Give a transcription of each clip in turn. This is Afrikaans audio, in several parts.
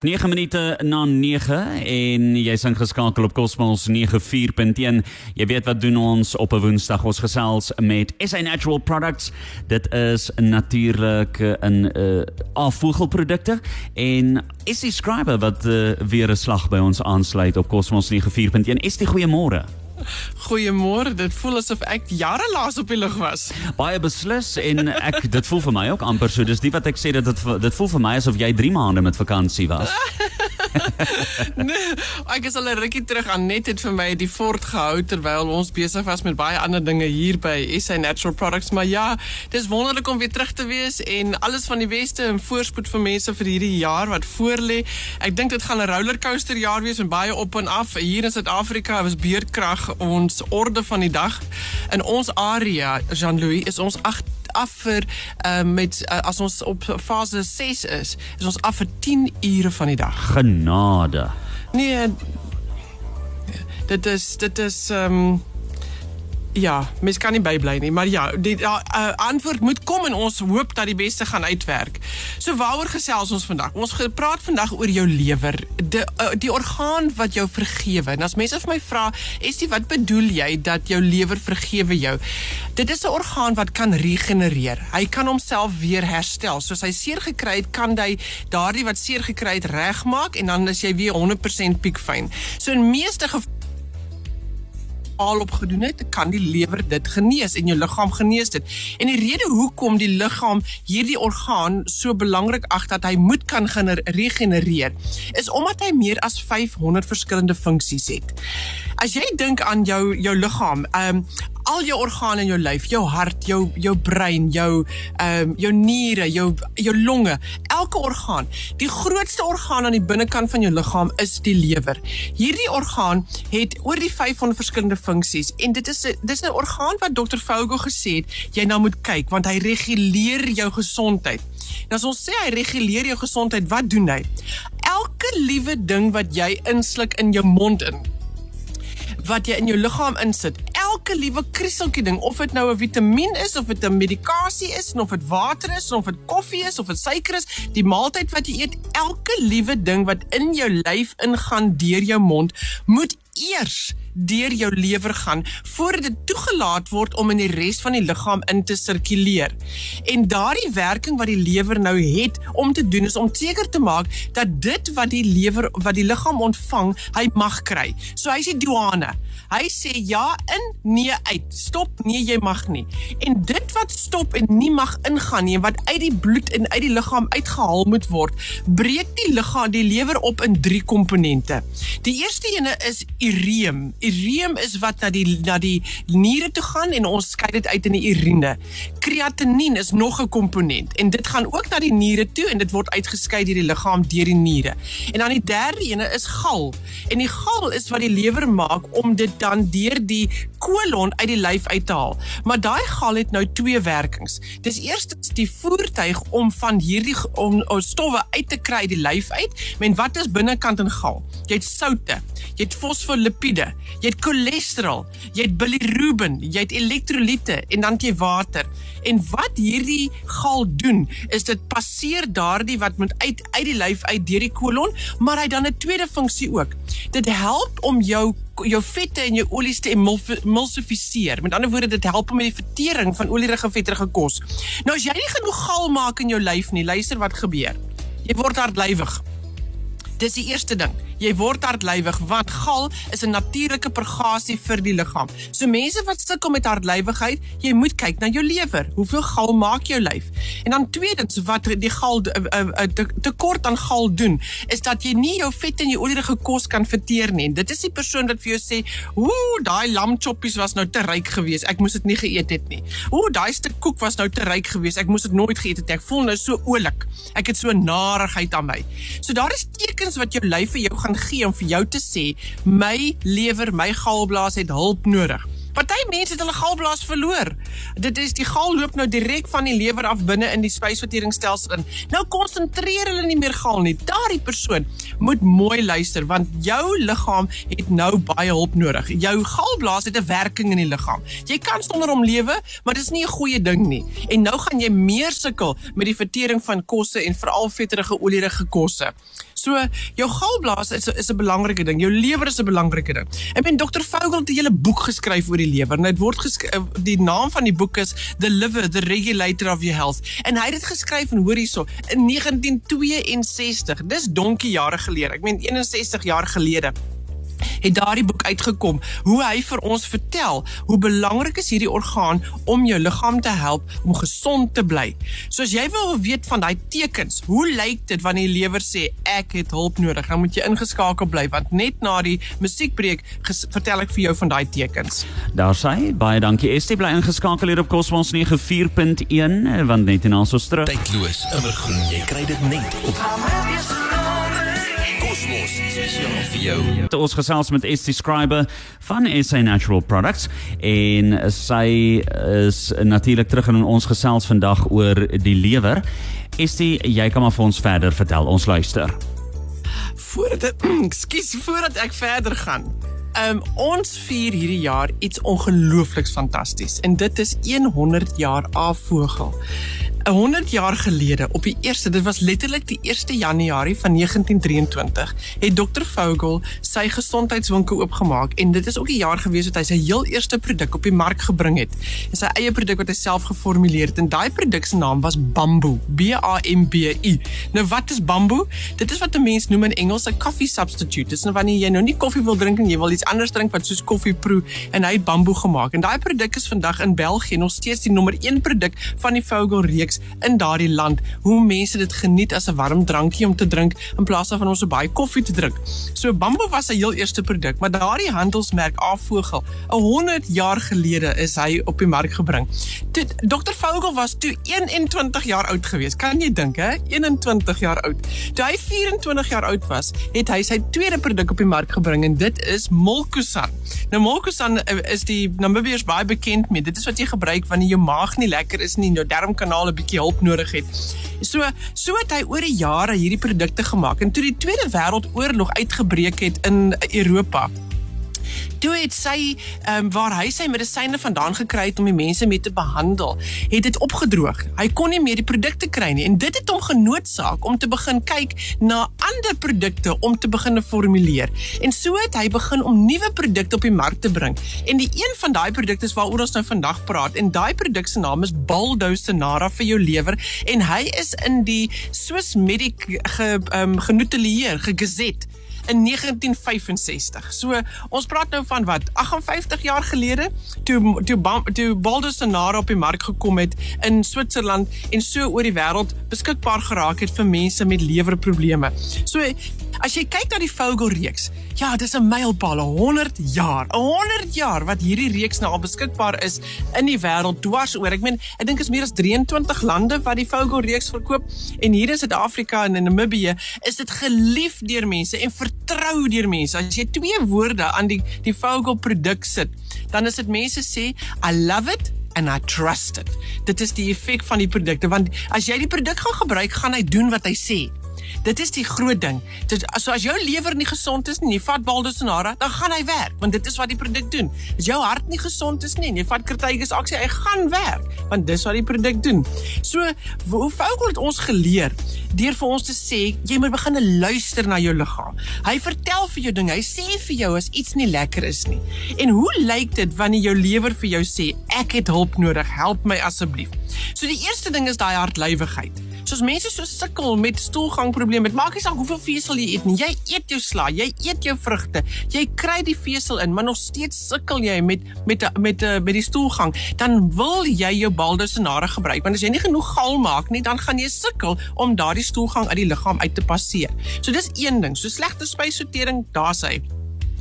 9 minute na 9 en jy's ingeskakel op Cosmos 94.1. Jy weet wat doen ons op 'n Woensdag ons gesels met SA Natural Products. Dit is natuurlik 'n uh, afvoegelprodukte en is die skrywer wat uh, weer 'n slag by ons aansluit op Cosmos 94.1. Is die goeiemôre. Goeiemôre. Dit voel asof ek jare laas op die lug was. Baie beslis en ek dit voel vir my ook amper so. Dis nie wat ek sê dat dit dit voel vir my asof jy 3 maande met vakansie was. nee, ek is al 'n rukkie terug aan net het vir my die fort gehou terwyl ons besig was met baie ander dinge hier by SA Natural Products, maar ja, dis wonderlik om weer terug te wees en alles van die weste en voorspoed vir mense vir hierdie jaar wat voorlê. Ek dink dit gaan 'n rollercoaster jaar wees met baie op en af. Hier in Suid-Afrika was beerdkrag ons orde van die dag. In ons area, Jean-Louis, is ons 8 af vir uh, met uh, as ons op fase 6 is, is ons af vir 10 ure van die dag. Genade. Nee. Dit is dit is ehm um, Ja, mens kan nie bybly nie, maar ja, die uh, antwoord moet kom en ons hoop dat die beste gaan uitwerk. So waaroor gesels ons vandag? Ons praat vandag oor jou lewer, die uh, die orgaan wat jou vergewe. En as mense vir my vra, "Estie, wat bedoel jy dat jou lewer vergewe jou?" Dit is 'n orgaan wat kan regenereer. Hy kan homself weer herstel. Soos hy seer gekry het, kan hy daardie wat seer gekry het regmaak en dan is jy weer 100% piekfyn. So in meeste gevalle al opgedoen het, kan die lewer dit genees en jou liggaam genees dit. En die rede hoekom die liggaam hierdie orgaan so belangrik ag dat hy moet kan regenereer, is omdat hy meer as 500 verskillende funksies het. As jy dink aan jou jou liggaam, ehm um, al jou organe in jou lyf, jou hart, jou jou brein, jou ehm um, jou niere, jou jou longe, elke orgaan. Die grootste orgaan aan die binnekant van jou liggaam is die lewer. Hierdie orgaan het oor die 500 verskillende funksies en dit is dis 'n orgaan wat Dr. Vogel gesê het jy nou moet kyk want hy reguleer jou gesondheid. Nou as ons sê hy reguleer jou gesondheid, wat doen hy? Elke liewe ding wat jy insluk in jou mond in wat jy in jou liggaam insit. Elke liewe krieseltjie ding, of dit nou 'n vitamien is of dit 'n medikasie is, of dit water is, of dit koffie is of dit suiker is, die maaltyd wat jy eet, elke liewe ding wat in jou lyf ingaan deur jou mond, moet eers deur jou lewer gaan voordat dit toegelaat word om in die res van die liggaam in te sirkuleer. En daardie werking wat die lewer nou het om te doen is om seker te maak dat dit wat die lewer wat die liggaam ontvang, hy mag kry. So hy sê douane. Hy sê ja in, nee uit. Stop, nee jy mag nie. En dit wat stop en nie mag ingaan nie en wat uit die bloed en uit die liggaam uitgehaal moet word, breek die liggaam die lewer op in drie komponente. Die eerste ene is ureum. Ureum is wat na die na die niere toe gaan en ons skei dit uit in die urine. Kreatinien is nog 'n komponent en dit gaan ook na die niere toe en dit word uitgeskei deur die liggaam deur die niere. En dan die derde ene is gal. En die gal is wat die lewer maak om dit dan deur die kolon uit die lyf uit te haal. Maar daai gal het nou twee werkings. Dis eerstens die voertuig om van hierdie om, om stowwe uit te kry die lyf uit. Men wat is binnekant in gal? Jy het soutte, jy het fosfolipiede, jy het cholesterol, jy het bilirubin, jy het elektrolyte en dan jy water. En wat hierdie gal doen, is dit passeer daardie wat moet uit uit die lyf uit deur die kolon, maar hy dan 'n tweede funksie ook. Dit help om jou jou vette en jou olies te emulsifiseer. Met ander woorde, dit help met die vertering van olierige vetterige kos. Nou as jy nie genoeg gal maak in jou lyf nie, luister wat gebeur. Jy word hartlywig. Dis die eerste ding. Jy word hartlywig want gal is 'n natuurlike purgasie vir die liggaam. So mense wat sukkel met hartlywigheid, jy moet kyk na jou lewer. Hoeveel gal maak jou lyf? En dan tweedens wat die gal uh, uh, te, tekort aan gal doen, is dat jy nie jou vet en jou olierige kos kan verteer nie. Dit is die persoon wat vir jou sê, "Ooh, daai lamchoppies was nou te ryk geweest. Ek moes dit nie geëet het nie. Ooh, daai stuk koek was nou te ryk geweest. Ek moes dit nooit geëet het nie. Ek voel nou so oulik. Ek het so narigheid aan my." So daar is tekens wat jou lyf vir jou gaan gee om vir jou te sê my lewer, my galblaas het hulp nodig. Party mense het hulle galblaas verloor. Dit is die gal loop nou direk van die lewer af binne in die spysverteringsstelsel in. Nou konsentreer hulle nie meer gal nie. Daardie persoon moet mooi luister want jou liggaam het nou baie hulp nodig. Jou galblaas het 'n werking in die liggaam. Jy kan sonder hom lewe, maar dit is nie 'n goeie ding nie. En nou gaan jy meer sukkel met die vertering van kosse en veral vetterige olierige kosse. So jou galblaas is is 'n belangrike ding. Jou lewer is 'n belangrike ding. Ek meen Dr. Vogel het 'n hele boek geskryf oor die lewer. Dit word geskryf die naam van die boek is The Liver, the Regulator of Your Health. En hy het dit geskryf en hoor hierso in 1962. Dis donkie jare gelede. Ek meen 61 jaar gelede het daardie boek uitgekom hoe hy vir ons vertel hoe belangrik is hierdie orgaan om jou liggaam te help om gesond te bly. So as jy wil weet van daai tekens, hoe lyk dit wanneer die lewer sê ek het hulp nodig, dan moet jy ingeskakel bly want net na die musiekbreek vertel ek vir jou van daai tekens. Daar sê baie dankie Estie bly ingeskakel hier op Cosmos 94.1 want net en ons terug. Tydloos, immergroen, jy kry dit net op Cosmos spesiaal vir jou. Ons gesels met Estie Scriber van SA Natural Products en sy is natuurlik terug in ons gesels vandag oor die lewer. Estie, jy kan maar vir ons verder vertel. Ons luister. Voordat ekskuus voordat ek verder gaan. Um ons vier hierdie jaar iets ongeloofliks fantasties en dit is 100 jaar afvogel. 100 jaar gelede op die eerste dit was letterlik die 1 Januarie van 1923 het Dr Vogel sy gesondheidswinkel oopgemaak en dit is ook die jaar gewees wat hy sy heel eerste produk op die mark gebring het. En sy eie produk wat hy self geformuleer het en daai produk se naam was Bamboo, B A M B U. Nou wat is Bamboo? Dit is wat 'n mens noem in Engels 'n coffee substitute. Dis nou wanneer jy nou nie koffie wil drink en jy wil iets anders drink wat soos koffie proe en hy het Bamboo gemaak. En daai produk is vandag in België nog steeds die nommer 1 produk van die Vogel reeks in daardie land hoe mense dit geniet as 'n warm drankie om te drink in plaas van ons so baie koffie te drink. So Bambo was sy heel eerste produk, maar daardie handelsmerk Afvogel, 'n 100 jaar gelede is hy op die mark gebring. Toe Dr Vogel was toe 21 jaar oud gewees. Kan jy dink hè? 21 jaar oud. Toe hy 24 jaar oud was, het hy sy tweede produk op die mark gebring en dit is Molkusan. Nou Molkusan eh, is die Namibiërs baie bekend mee. Dit is wat jy gebruik wanneer jou maag nie lekker is nie, jou darmkanaal 'n bietjie hulp nodig het. So so het hy oor die jare hierdie produkte gemaak en toe die Tweede Wêreldoorlog uitgebreek het in Europa toe het sy ehm um, waar hy sy medisyne vandaan gekry het om die mense mee te behandel, het dit opgedroog. Hy kon nie meer die produkte kry nie en dit het hom genoodsaak om te begin kyk na ander produkte om te begin formuleer. En so het hy begin om nuwe produkte op die mark te bring. En die een van daai produkte is waaroor ons nou vandag praat en daai produk se naam is Baldosinara vir jou lewer en hy is in die Swiss Medic ge, um, genotuleer, gegezet in 1965. So ons praat nou van wat 58 jaar gelede toe toe toe Baldosonara op die mark gekom het in Switserland en so oor die wêreld beskikbaar geraak het vir mense met lewerprobleme. So as jy kyk na die Vogelreeks, ja, dis 'n mylpaal, 100 jaar. 100 jaar wat hierdie reeks nou al beskikbaar is in die wêreld dwars oor. Ek meen, ek dink is meer as 23 lande wat die Vogelreeks verkoop en hier in Suid-Afrika en in Namibië is dit gelief deur mense en vertrou deur mense. As jy twee woorde aan die die Vogel produk sit, dan is dit mense sê I love it and I trust it. Dit is die effek van die produkte want as jy die produk gaan gebruik, gaan hy doen wat hy sê. Dit is die groot ding. Dit so as jou lewer nie gesond is nie, jy vat Baldosonara, dan gaan hy werk, want dit is wat die produk doen. As jou hart nie gesond is nie, jy vat Kertygus aksie, hy gaan werk, want dis wat die produk doen. So hoe Vogel het ons geleer deur vir ons te sê jy moet begin luister na jou liggaam. Hy vertel vir jou dinge. Hy sê vir jou as iets nie lekker is nie. En hoe lyk dit wanneer jou lewer vir jou sê ek het hulp nodig, help my asseblief. So die eerste ding is daai hartlywigheid. Soos mense so sukkel met stoelgangprobleme, dit maak nie saak hoeveel vesel jy eet nie. Jy eet jou sla, jy eet jou vrugte, jy kry die vesel in, maar nog steeds sukkel jy met met met met, met die stoelgang. Dan wil jy jou baldosinare gebruik, want as jy nie genoeg gal maak nie, dan gaan jy sukkel om daardie stoelgang uit die liggaam uit te passeer. So dis een ding, so slegte spysvertering, daar's hy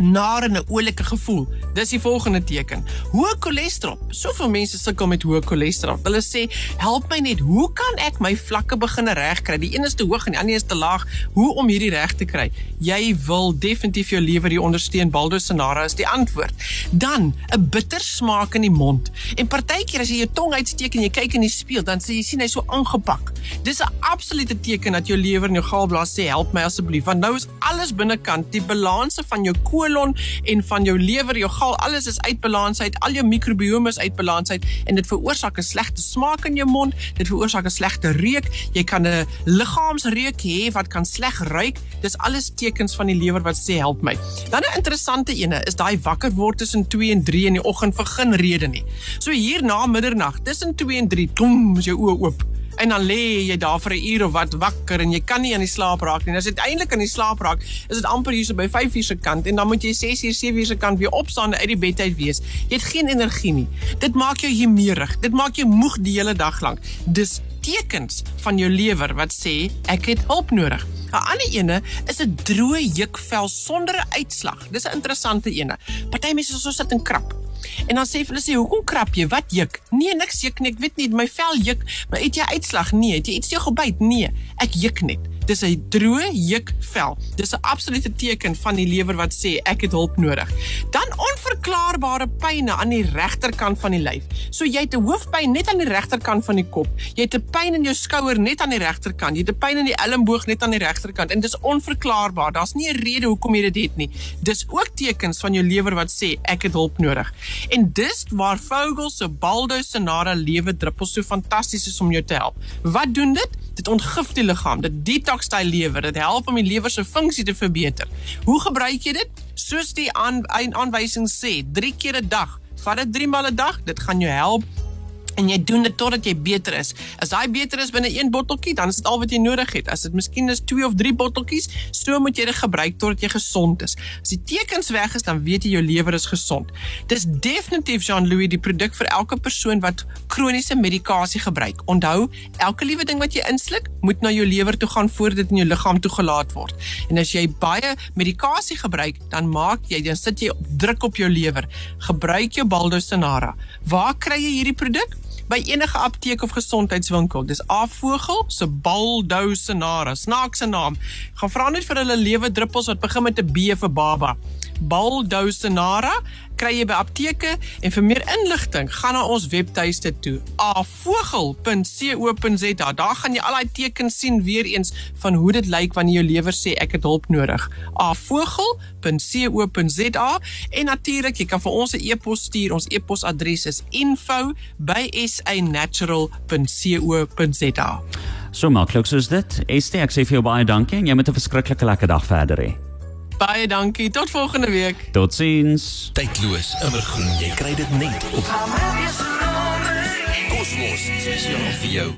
nare en 'n oulike gevoel. Dis die volgende teken. Hoë cholesterol. Soveel mense sukkel met hoë cholesterol. Hulle sê, "Help my net, hoe kan ek my vlakke begin regkry? Die een is te hoog en die ander is te laag. Hoe om hierdie reg te kry?" Jy wil definitief jou lewer hier ondersteun. Baldosinara is die antwoord. Dan 'n bitter smaak in die mond. En partykeer as jy jou tong uitsteek en jy kyk in die spieël, dan sê jy sien hy so aangepak. Dis 'n absolute teken dat jou lewer en jou galblaas sê, "Help my asseblief." Want nou is alles binnekant, die balanse van jou kool kolon en van jou lewer, jou gal, alles is uit balans uit, al jou mikrobiome is uit balans uit en dit veroorsaak 'n slegte smaak in jou mond, dit veroorsaak 'n slegte reuk. Jy kan 'n liggaamsreuk hê wat kan sleg ruik. Dis alles tekens van die lewer wat sê help my. Dan 'n interessante ene is daai wakker word tussen 2 en 3 in die oggend vir geen rede nie. So hier na middernag, tussen 2 en 3, kom is jou oë oop en dan lê jy daar vir 'n uur of wat wakker en jy kan nie aan die slaap raak nie. As dit eintlik aan die slaap raak, is dit amper hier so by 5 uur se kant en dan moet jy 6 uur, 7 uur se kant weer opstaan en uit die bed uit wees. Jy het geen energie nie. Dit maak jou hemerig. Dit maak jou moeg die hele dag lank. Dis tekens van jou lewer wat sê ek het hulp nodig. 'n Ander ene is 'n droë jukvel sonder 'n uitslag. Dis 'n interessante ene. Party mense is so sit en krap. En dan sê hulle sê hoekom krap jy? Wat juk? Nee, niks juk nie. Ek weet nie, my vel juk. Maar het jy uitslag? Nee, het jy iets jou gebyt? Nee, ek juk net. Dis 'n droë jukvel. Dis 'n absolute teken van die lewer wat sê ek het hulp nodig. Dan onverklaarbare pyne aan die regterkant van die lyf. So jy het 'n hoofpyn net aan die regterkant van die kop. Jy het 'n pyn in jou skouer net aan die regterkant. Jy het 'n pyn in die elmboog net aan die regterkant en dis onverklaarbaar. Daar's nie 'n rede hoekom jy dit het nie. Dis ook tekens van jou lewer wat sê ek het hulp nodig. En dis waar Vogel se Baldo Sonara lewe druppels so fantasties is om jou te help. Wat doen dit? Dit ontgif die liggaam. Dit detox daai lewer. Dit help om die lewer se funksie te verbeter. Hoe gebruik jy dit? Soos die aan, aanwysings sê, 3 keer 'n dag. Vat dit 3 maal 'n dag. Dit gaan jou help en jy doen dit totdat jy beter is. As daai beter is binne een botteltjie, dan is dit al wat jy nodig het. As dit miskien is 2 of 3 botteltjies, so moet jy dit gebruik totdat jy gesond is. As die tekens weg is, dan weet jy jou lewer is gesond. Dis definitief Jean-Louis die produk vir elke persoon wat kroniese medikasie gebruik. Onthou, elke liewe ding wat jy insluk, moet na jou lewer toe gaan voordat dit in jou liggaam toegelaat word. En as jy baie medikasie gebruik, dan maak jy dan sit jy druk op jou lewer. Gebruik jou Baldosonara. Waar kry jy hierdie produk? By enige apteek of gesondheidswinkel. Dis Avogel se Baldosonara. Snaakse naam. Gaan vra net vir hulle lewe druppels wat begin met 'n B vir baba. Baldosonara kry jy by apteke en vir meer inligting gaan na ons webtuiste toe. Avogel.co.za daar gaan jy al daai tekens sien weer eens van hoe dit lyk wanneer jou lewer sê ek het hulp nodig. Avogel.co.za en natuurlik jy kan vir ons 'n e-pos stuur. Ons e-posadres is info@sanatural.co.za So maklik soos dit. Estie, ek sê vir jou baie dankie en jy moet 'n verskriklike lekker dag verder hê. Baie dankie tot volgende week Totsiens. Tydloos, immergroen. Jy kry dit net op Kosmos spesiaal vir jou.